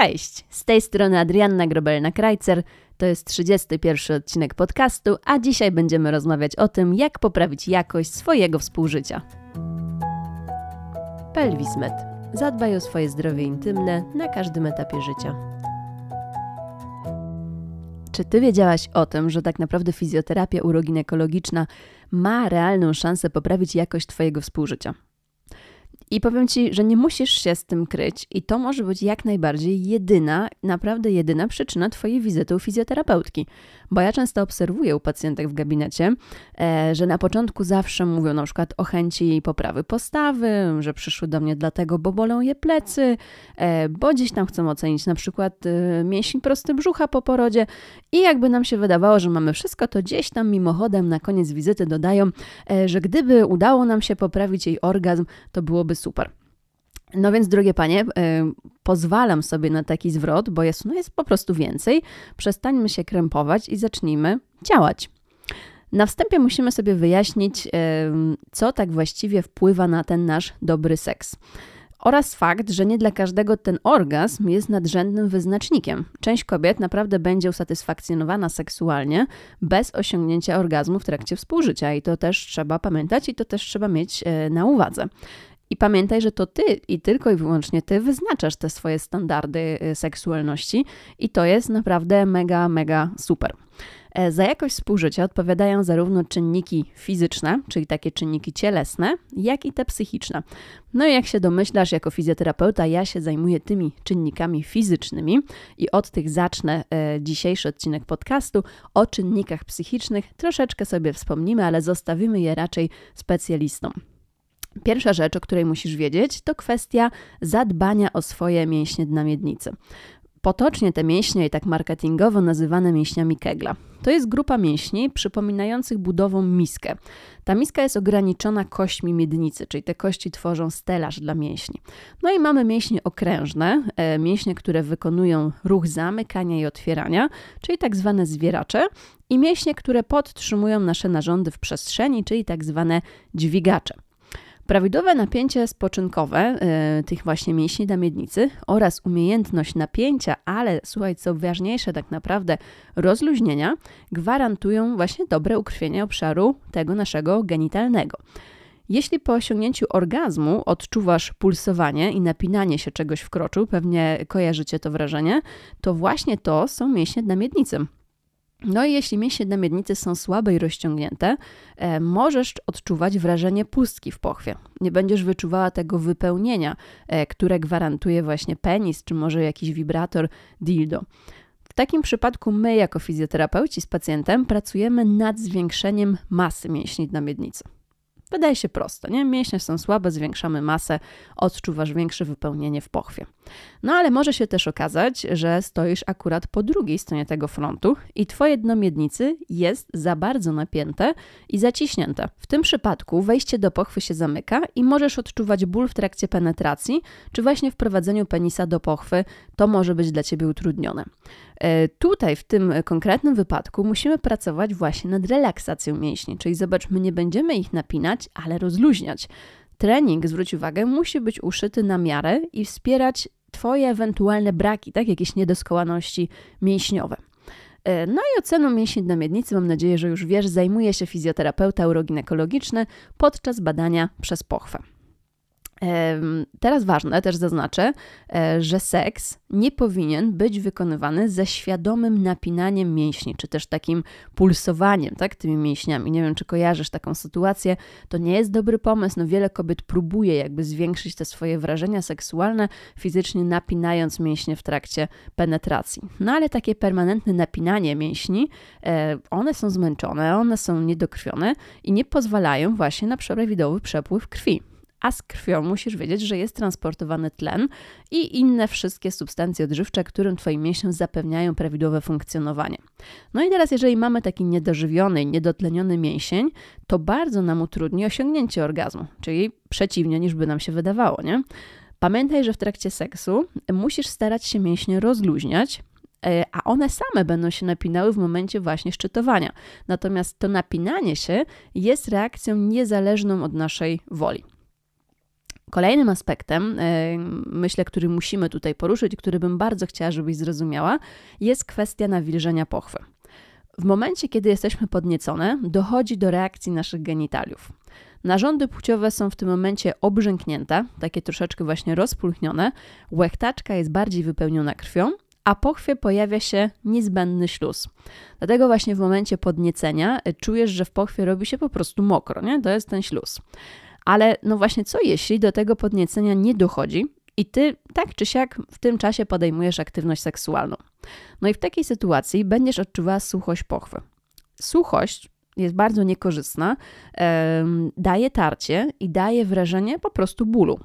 Cześć, z tej strony Adrianna Grobelna-Krajcer. To jest 31 odcinek podcastu, a dzisiaj będziemy rozmawiać o tym, jak poprawić jakość swojego współżycia. Pelwismed. Zadbaj o swoje zdrowie intymne na każdym etapie życia. Czy ty wiedziałaś o tym, że tak naprawdę fizjoterapia uroginekologiczna ma realną szansę poprawić jakość twojego współżycia? I powiem Ci, że nie musisz się z tym kryć, i to może być jak najbardziej jedyna, naprawdę jedyna przyczyna Twojej wizyty u fizjoterapeutki. Bo ja często obserwuję u pacjentek w gabinecie, e, że na początku zawsze mówią na przykład o chęci poprawy postawy, że przyszły do mnie dlatego, bo bolą je plecy, e, bo gdzieś tam chcą ocenić na przykład e, mięsień prosty brzucha po porodzie. I jakby nam się wydawało, że mamy wszystko, to gdzieś tam mimochodem na koniec wizyty dodają, że gdyby udało nam się poprawić jej orgazm, to byłoby super. No więc, drogie panie, y, pozwalam sobie na taki zwrot, bo jest, no jest po prostu więcej. Przestańmy się krępować i zacznijmy działać. Na wstępie musimy sobie wyjaśnić, y, co tak właściwie wpływa na ten nasz dobry seks. Oraz fakt, że nie dla każdego ten orgazm jest nadrzędnym wyznacznikiem. Część kobiet naprawdę będzie usatysfakcjonowana seksualnie bez osiągnięcia orgazmu w trakcie współżycia, i to też trzeba pamiętać, i to też trzeba mieć y, na uwadze. I pamiętaj, że to ty i tylko i wyłącznie ty wyznaczasz te swoje standardy y, seksualności, i to jest naprawdę mega, mega super. E, za jakość współżycia odpowiadają zarówno czynniki fizyczne, czyli takie czynniki cielesne, jak i te psychiczne. No i jak się domyślasz, jako fizjoterapeuta, ja się zajmuję tymi czynnikami fizycznymi i od tych zacznę e, dzisiejszy odcinek podcastu. O czynnikach psychicznych troszeczkę sobie wspomnimy, ale zostawimy je raczej specjalistom. Pierwsza rzecz, o której musisz wiedzieć, to kwestia zadbania o swoje mięśnie dna miednicy. Potocznie te mięśnie i tak marketingowo nazywane mięśniami Kegla. To jest grupa mięśni przypominających budową miskę. Ta miska jest ograniczona kośćmi miednicy, czyli te kości tworzą stelaż dla mięśni. No i mamy mięśnie okrężne, e, mięśnie, które wykonują ruch zamykania i otwierania, czyli tak zwane zwieracze, i mięśnie, które podtrzymują nasze narządy w przestrzeni, czyli tak zwane dźwigacze. Prawidłowe napięcie spoczynkowe y, tych właśnie mięśni na miednicy oraz umiejętność napięcia, ale słuchaj, co ważniejsze tak naprawdę, rozluźnienia, gwarantują właśnie dobre ukrwienie obszaru tego naszego genitalnego. Jeśli po osiągnięciu orgazmu odczuwasz pulsowanie i napinanie się czegoś w kroczu, pewnie kojarzycie to wrażenie, to właśnie to są mięśnie na miednicy. No i jeśli mięśnie na miednicy są słabe i rozciągnięte, e, możesz odczuwać wrażenie pustki w pochwie. Nie będziesz wyczuwała tego wypełnienia, e, które gwarantuje właśnie penis, czy może jakiś wibrator dildo. W takim przypadku my, jako fizjoterapeuci z pacjentem, pracujemy nad zwiększeniem masy mięśni na miednicy. Wydaje się proste, nie? Mięśnie są słabe, zwiększamy masę, odczuwasz większe wypełnienie w pochwie. No ale może się też okazać, że stoisz akurat po drugiej stronie tego frontu i twoje dno miednicy jest za bardzo napięte i zaciśnięte. W tym przypadku wejście do pochwy się zamyka i możesz odczuwać ból w trakcie penetracji, czy właśnie wprowadzeniu penisa do pochwy. To może być dla ciebie utrudnione. E, tutaj, w tym konkretnym wypadku, musimy pracować właśnie nad relaksacją mięśni, czyli zobacz, my nie będziemy ich napinać, ale rozluźniać. Trening, zwróć uwagę, musi być uszyty na miarę i wspierać Twoje ewentualne braki, tak, jakieś niedoskonałości mięśniowe. E, no i oceną mięśni na miednicy, mam nadzieję, że już wiesz, zajmuje się fizjoterapeuta uroginekologiczny podczas badania przez pochwę. Teraz ważne, też zaznaczę, e, że seks nie powinien być wykonywany ze świadomym napinaniem mięśni, czy też takim pulsowaniem, tak, tymi mięśniami. Nie wiem, czy kojarzysz taką sytuację. To nie jest dobry pomysł. No, wiele kobiet próbuje jakby zwiększyć te swoje wrażenia seksualne, fizycznie napinając mięśnie w trakcie penetracji. No ale takie permanentne napinanie mięśni, e, one są zmęczone, one są niedokrwione i nie pozwalają właśnie na prawidłowy przepływ krwi a z krwią musisz wiedzieć, że jest transportowany tlen i inne wszystkie substancje odżywcze, którym Twoim mięśniom zapewniają prawidłowe funkcjonowanie. No i teraz, jeżeli mamy taki niedożywiony, niedotleniony mięsień, to bardzo nam utrudni osiągnięcie orgazmu, czyli przeciwnie niż by nam się wydawało, nie? Pamiętaj, że w trakcie seksu musisz starać się mięśnie rozluźniać, e, a one same będą się napinały w momencie właśnie szczytowania. Natomiast to napinanie się jest reakcją niezależną od naszej woli. Kolejnym aspektem, e, myślę, który musimy tutaj poruszyć, który bym bardzo chciała, żebyś zrozumiała, jest kwestia nawilżenia pochwy. W momencie, kiedy jesteśmy podniecone, dochodzi do reakcji naszych genitaliów. Narządy płciowe są w tym momencie obrzęknięte, takie troszeczkę właśnie rozpulchnione, łechtaczka jest bardziej wypełniona krwią, a po chwie pojawia się niezbędny śluz. Dlatego właśnie w momencie podniecenia e, czujesz, że w pochwie robi się po prostu mokro, nie? To jest ten śluz. Ale no właśnie, co jeśli do tego podniecenia nie dochodzi i ty tak czy siak w tym czasie podejmujesz aktywność seksualną? No i w takiej sytuacji będziesz odczuwała suchość pochwy. Suchość jest bardzo niekorzystna, daje tarcie i daje wrażenie po prostu bólu.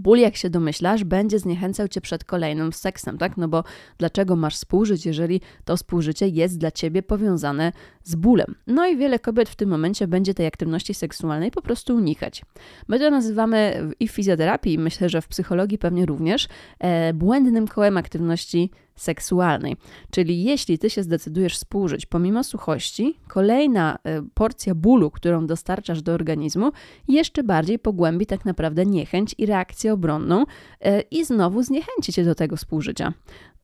Ból, jak się domyślasz, będzie zniechęcał cię przed kolejnym seksem, tak? No bo dlaczego masz współżyć, jeżeli to współżycie jest dla ciebie powiązane z bólem? No i wiele kobiet w tym momencie będzie tej aktywności seksualnej po prostu unikać. My to nazywamy i w fizjoterapii, myślę, że w psychologii pewnie również, e, błędnym kołem aktywności seksualnej. Czyli jeśli ty się zdecydujesz współżyć pomimo suchości, kolejna e, porcja bólu, którą dostarczasz do organizmu, jeszcze bardziej pogłębi tak naprawdę niechęć i reakcję obronną e, i znowu zniechęci cię do tego współżycia.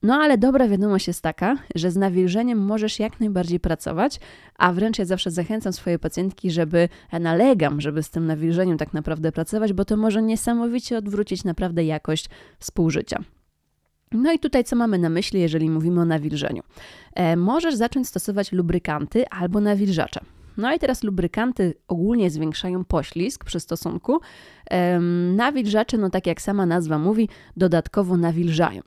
No ale dobra wiadomość jest taka, że z nawilżeniem możesz jak najbardziej pracować, a wręcz ja zawsze zachęcam swoje pacjentki, żeby, ja nalegam, żeby z tym nawilżeniem tak naprawdę pracować, bo to może niesamowicie odwrócić naprawdę jakość współżycia. No i tutaj co mamy na myśli, jeżeli mówimy o nawilżeniu? E, możesz zacząć stosować lubrykanty albo nawilżacze. No i teraz lubrykanty ogólnie zwiększają poślizg przy stosunku. E, nawilżacze, no tak jak sama nazwa mówi, dodatkowo nawilżają.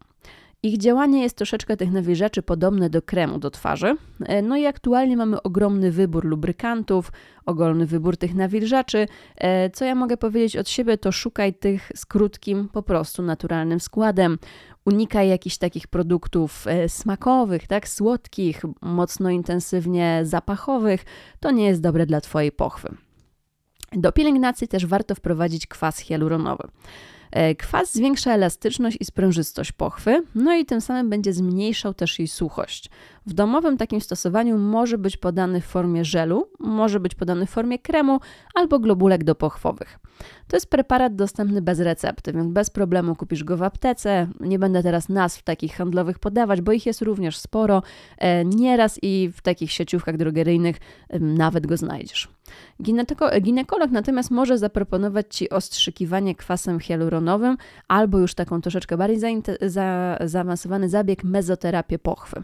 Ich działanie jest troszeczkę tych nawilżaczy podobne do kremu do twarzy. E, no i aktualnie mamy ogromny wybór lubrykantów, ogromny wybór tych nawilżaczy. E, co ja mogę powiedzieć od siebie, to szukaj tych z krótkim, po prostu naturalnym składem. Unikaj jakichś takich produktów e, smakowych, tak, słodkich, mocno intensywnie zapachowych. To nie jest dobre dla Twojej pochwy. Do pielęgnacji też warto wprowadzić kwas hialuronowy. E, kwas zwiększa elastyczność i sprężystość pochwy, no i tym samym będzie zmniejszał też jej suchość. W domowym takim stosowaniu może być podany w formie żelu, może być podany w formie kremu albo globulek dopochwowych. To jest preparat dostępny bez recepty, więc bez problemu kupisz go w aptece. Nie będę teraz nazw takich handlowych podawać, bo ich jest również sporo. E, nieraz i w takich sieciówkach drogeryjnych nawet go znajdziesz. Ginekolog natomiast może zaproponować Ci ostrzykiwanie kwasem hialuronowym albo już taką troszeczkę bardziej za zaawansowany zabieg mezoterapię pochwy.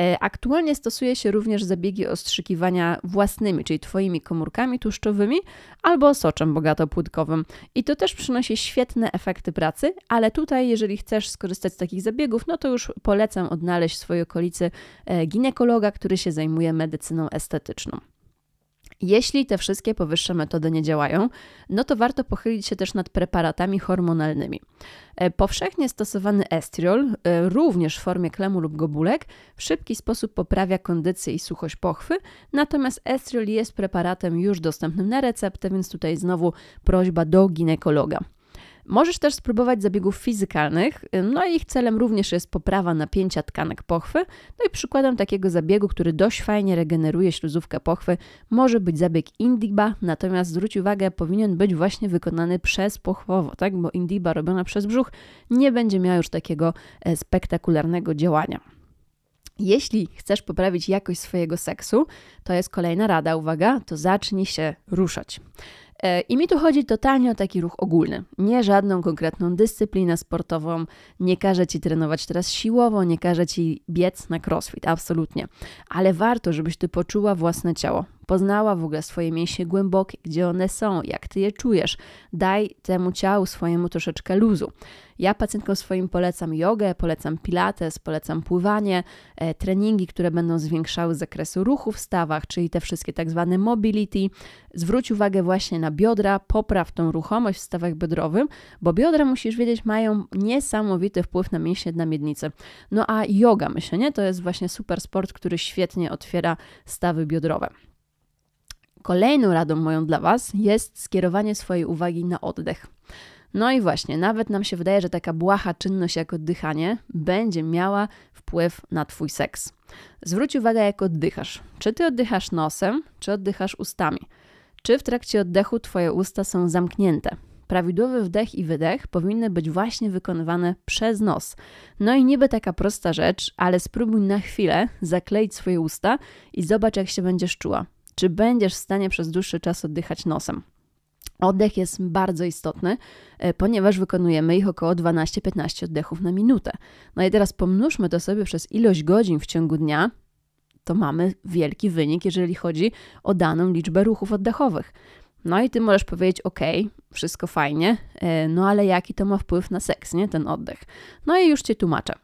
E, aktualnie stosuje się również zabiegi ostrzykiwania własnymi, czyli Twoimi komórkami tłuszczowymi albo soczem bogatopłytkowym. I to też przynosi świetne efekty pracy, ale tutaj, jeżeli chcesz skorzystać z takich zabiegów, no to już polecam odnaleźć w swojej okolicy e, ginekologa, który się zajmuje medycyną estetyczną. Jeśli te wszystkie powyższe metody nie działają, no to warto pochylić się też nad preparatami hormonalnymi. E, powszechnie stosowany estriol, e, również w formie klemu lub gobulek, w szybki sposób poprawia kondycję i suchość pochwy, natomiast estriol jest preparatem już dostępnym na receptę, więc tutaj znowu prośba do ginekologa. Możesz też spróbować zabiegów fizykalnych, no i ich celem również jest poprawa napięcia tkanek pochwy. No i przykładem takiego zabiegu, który dość fajnie regeneruje śluzówkę pochwy, może być zabieg Indiba, natomiast zwróć uwagę, powinien być właśnie wykonany przez pochwowo, tak? bo Indiba robiona przez brzuch nie będzie miała już takiego e, spektakularnego działania. Jeśli chcesz poprawić jakość swojego seksu, to jest kolejna rada, uwaga, to zacznij się ruszać. E, I mi tu chodzi totalnie o taki ruch ogólny. Nie żadną konkretną dyscyplinę sportową, nie każę ci trenować teraz siłowo, nie każę ci biec na crossfit, absolutnie. Ale warto, żebyś ty poczuła własne ciało, poznała w ogóle swoje mięśnie głębokie, gdzie one są, jak ty je czujesz. Daj temu ciału swojemu troszeczkę luzu. Ja pacjentkom swoim polecam jogę, polecam pilates, polecam pływanie, e, treningi, które będą zwiększały zakresu ruchu w stawach, czyli te wszystkie tak zwane mobility. Zwróć uwagę właśnie na biodra, popraw tą ruchomość w stawach biodrowym, bo biodra, musisz wiedzieć, mają niesamowity wpływ na mięśnie na miednicy. No a yoga, myślę, nie? To jest właśnie super sport, który świetnie otwiera stawy biodrowe. Kolejną radą moją dla Was jest skierowanie swojej uwagi na oddech. No i właśnie, nawet nam się wydaje, że taka błaha czynność jak oddychanie będzie miała wpływ na Twój seks. Zwróć uwagę, jak oddychasz. Czy Ty oddychasz nosem, czy oddychasz ustami? Czy w trakcie oddechu Twoje usta są zamknięte? prawidłowy wdech i wydech powinny być właśnie wykonywane przez nos. No i niby taka prosta rzecz, ale spróbuj na chwilę zakleić swoje usta i zobacz, jak się będziesz czuła. Czy będziesz w stanie przez dłuższy czas oddychać nosem? Oddech jest bardzo istotny, e, ponieważ wykonujemy ich około 12-15 oddechów na minutę. No i teraz pomnóżmy to sobie przez ilość godzin w ciągu dnia, to mamy wielki wynik, jeżeli chodzi o daną liczbę ruchów oddechowych. No i ty możesz powiedzieć, ok, wszystko fajnie, e, no ale jaki to ma wpływ na seks, nie, ten oddech? No i już cię tłumaczę.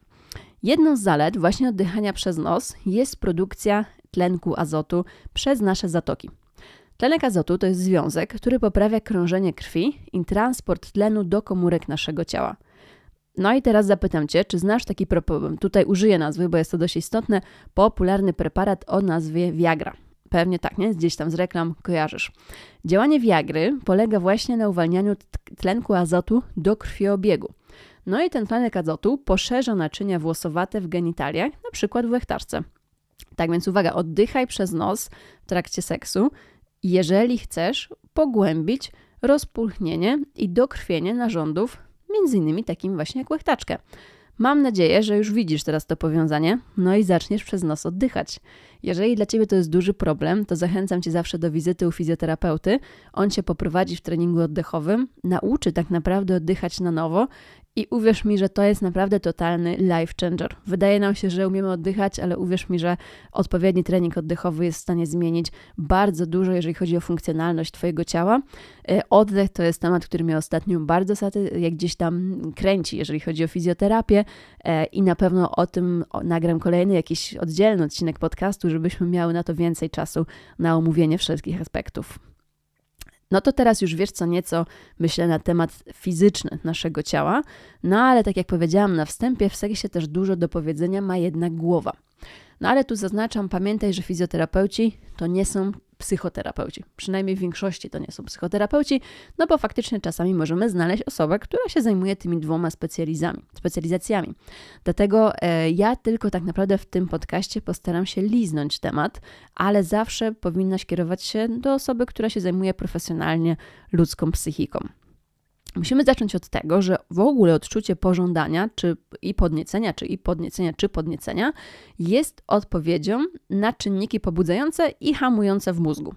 Jedną z zalet właśnie oddychania przez nos jest produkcja tlenku azotu przez nasze zatoki. Tlenek azotu to jest związek, który poprawia krążenie krwi i transport tlenu do komórek naszego ciała. No i teraz zapytam Cię, czy znasz taki, tutaj użyję nazwy, bo jest to dość istotne, popularny preparat o nazwie Viagra. Pewnie tak, nie? Gdzieś tam z reklam kojarzysz. Działanie Viagry polega właśnie na uwalnianiu tlenku azotu do krwiobiegu. No i ten tlenek azotu poszerza naczynia włosowate w genitaliach, na przykład w łechtaczce. Tak więc uwaga, oddychaj przez nos w trakcie seksu, jeżeli chcesz pogłębić rozpulchnienie i dokrwienie narządów, między innymi takim właśnie jak łechtaczkę. Mam nadzieję, że już widzisz teraz to powiązanie, no i zaczniesz przez nos oddychać. Jeżeli dla Ciebie to jest duży problem, to zachęcam Cię zawsze do wizyty u fizjoterapeuty. On Cię poprowadzi w treningu oddechowym, nauczy tak naprawdę oddychać na nowo i uwierz mi, że to jest naprawdę totalny life changer. Wydaje nam się, że umiemy oddychać, ale uwierz mi, że odpowiedni trening oddechowy jest w stanie zmienić bardzo dużo, jeżeli chodzi o funkcjonalność Twojego ciała. E, oddech to jest temat, który mnie ostatnio bardzo jak gdzieś tam kręci, jeżeli chodzi o fizjoterapię e, i na pewno o tym nagram kolejny jakiś oddzielny odcinek podcastu, żebyśmy miały na to więcej czasu na omówienie wszystkich aspektów. No to teraz już wiesz co nieco, myślę, na temat fizyczny naszego ciała, no ale tak jak powiedziałam na wstępie, w seksie też dużo do powiedzenia ma jednak głowa. No ale tu zaznaczam, pamiętaj, że fizjoterapeuci to nie są psychoterapeuci. Przynajmniej w większości to nie są psychoterapeuci, no bo faktycznie czasami możemy znaleźć osobę, która się zajmuje tymi dwoma specjalizacjami. Dlatego e, ja tylko tak naprawdę w tym podcaście postaram się liznąć temat, ale zawsze powinnaś kierować się do osoby, która się zajmuje profesjonalnie ludzką psychiką. Musimy zacząć od tego, że w ogóle odczucie pożądania, czy i podniecenia, czy i podniecenia, czy podniecenia jest odpowiedzią na czynniki pobudzające i hamujące w mózgu.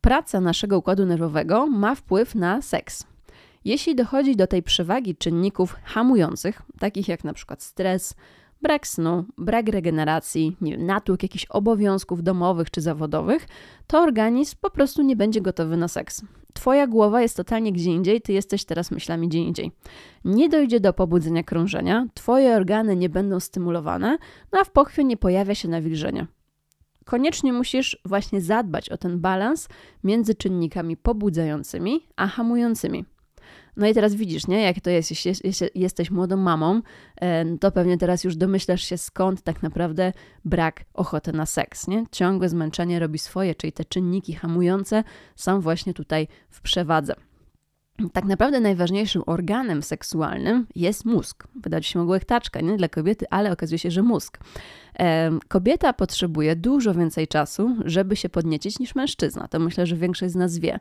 Praca naszego układu nerwowego ma wpływ na seks. Jeśli dochodzi do tej przewagi czynników hamujących, takich jak na przykład stres, brak snu, brak regeneracji, nie wiem, jakichś obowiązków domowych czy zawodowych, to organizm po prostu nie będzie gotowy na seks. Twoja głowa jest totalnie gdzie indziej, ty jesteś teraz myślami gdzie indziej. Nie dojdzie do pobudzenia krążenia, twoje organy nie będą stymulowane, no a w pochwie nie pojawia się nawilżenie. Koniecznie musisz właśnie zadbać o ten balans między czynnikami pobudzającymi a hamującymi. No i teraz widzisz, nie, jak to jest, jeśli, jeśli jesteś młodą mamą, to pewnie teraz już domyślasz się, skąd tak naprawdę brak ochoty na seks, nie? Ciągłe zmęczenie robi swoje, czyli te czynniki hamujące są właśnie tutaj w przewadze. Tak naprawdę najważniejszym organem seksualnym jest mózg. Wydać się mogło taczka, nie dla kobiety, ale okazuje się, że mózg. Kobieta potrzebuje dużo więcej czasu, żeby się podniecić niż mężczyzna. To myślę, że większość z nas wie.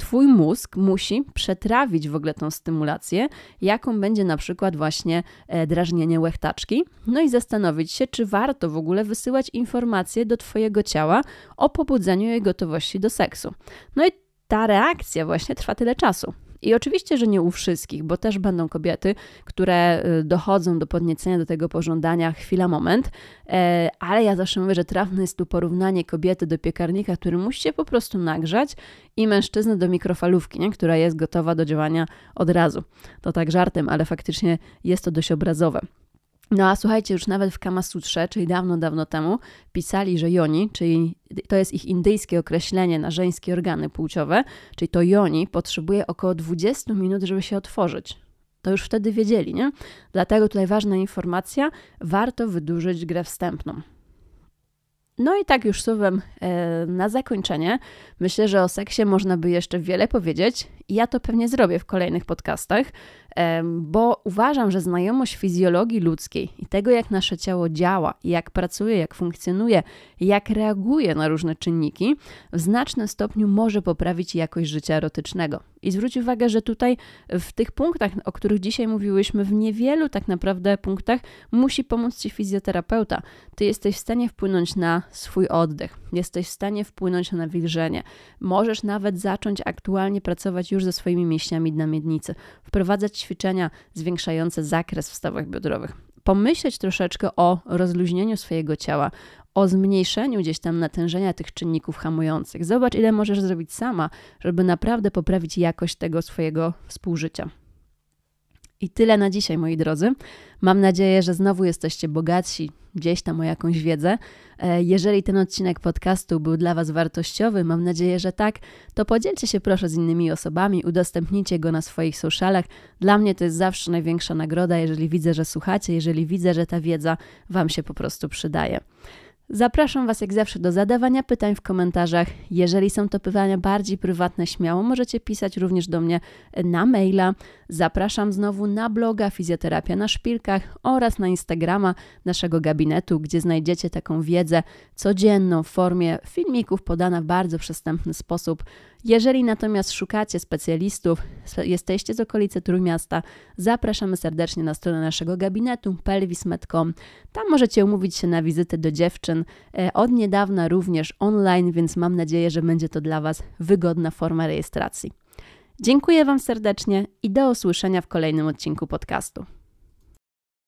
Twój mózg musi przetrawić w ogóle tą stymulację, jaką będzie na przykład właśnie e, drażnienie łechtaczki, no i zastanowić się, czy warto w ogóle wysyłać informacje do Twojego ciała o pobudzeniu jej gotowości do seksu. No i ta reakcja właśnie trwa tyle czasu. I oczywiście, że nie u wszystkich, bo też będą kobiety, które y, dochodzą do podniecenia do tego pożądania chwila, moment, e, ale ja zawsze mówię, że trafne jest tu porównanie kobiety do piekarnika, który musi się po prostu nagrzać i mężczyzny do mikrofalówki, nie? która jest gotowa do działania od razu. To tak żartem, ale faktycznie jest to dość obrazowe. No a słuchajcie, już nawet w Kamasutrze, czyli dawno, dawno temu, pisali, że joni, czyli to jest ich indyjskie określenie na żeńskie organy płciowe, czyli to joni potrzebuje około 20 minut, żeby się otworzyć. To już wtedy wiedzieli, nie? Dlatego tutaj ważna informacja, warto wydłużyć grę wstępną. No i tak już słowem e, na zakończenie, myślę, że o seksie można by jeszcze wiele powiedzieć Ja to pewnie zrobię w kolejnych podcastach, bo uważam, że znajomość fizjologii ludzkiej i tego, jak nasze ciało działa, jak pracuje, jak funkcjonuje, jak reaguje na różne czynniki, w znacznym stopniu może poprawić jakość życia erotycznego. I zwróć uwagę, że tutaj w tych punktach, o których dzisiaj mówiłyśmy, w niewielu tak naprawdę punktach musi pomóc Ci fizjoterapeuta. Ty jesteś w stanie wpłynąć na swój oddech, jesteś w stanie wpłynąć na nawilżenie. Możesz nawet zacząć aktualnie pracować już ze swoimi mięśniami dna miednicy, wprowadzać ćwiczenia zwiększające zakres w stawach biodrowych. Pomyśleć troszeczkę o rozluźnieniu swojego ciała, o zmniejszeniu gdzieś tam natężenia tych czynników hamujących. Zobacz, ile możesz zrobić sama, żeby naprawdę poprawić jakość tego swojego współżycia. I tyle na dzisiaj, moi drodzy. Mam nadzieję, że znowu jesteście bogatsi gdzieś tam o jakąś wiedzę. E, jeżeli ten odcinek podcastu był dla Was wartościowy, mam nadzieję, że tak, to podzielcie się proszę z innymi osobami, udostępnijcie go na swoich socialach. Dla mnie to jest zawsze największa nagroda, jeżeli widzę, że słuchacie, jeżeli widzę, że ta wiedza Wam się po prostu przydaje. Zapraszam Was jak zawsze do zadawania pytań w komentarzach. Jeżeli są to pytania bardziej prywatne, śmiało możecie pisać również do mnie na maila. Zapraszam znowu na bloga Fizjoterapia na Szpilkach oraz na Instagrama naszego gabinetu, gdzie znajdziecie taką wiedzę codzienną w formie filmików podana w bardzo przystępny sposób. Jeżeli natomiast szukacie specjalistów, jesteście z okolicy Trójmiasta, zapraszamy serdecznie na stronę naszego gabinetu pelvis.com. Tam możecie umówić się na wizytę do dziewczyn. E, od niedawna również online, więc mam nadzieję, że będzie to dla Was wygodna forma rejestracji. Dziękuję Wam serdecznie i do usłyszenia w kolejnym odcinku podcastu.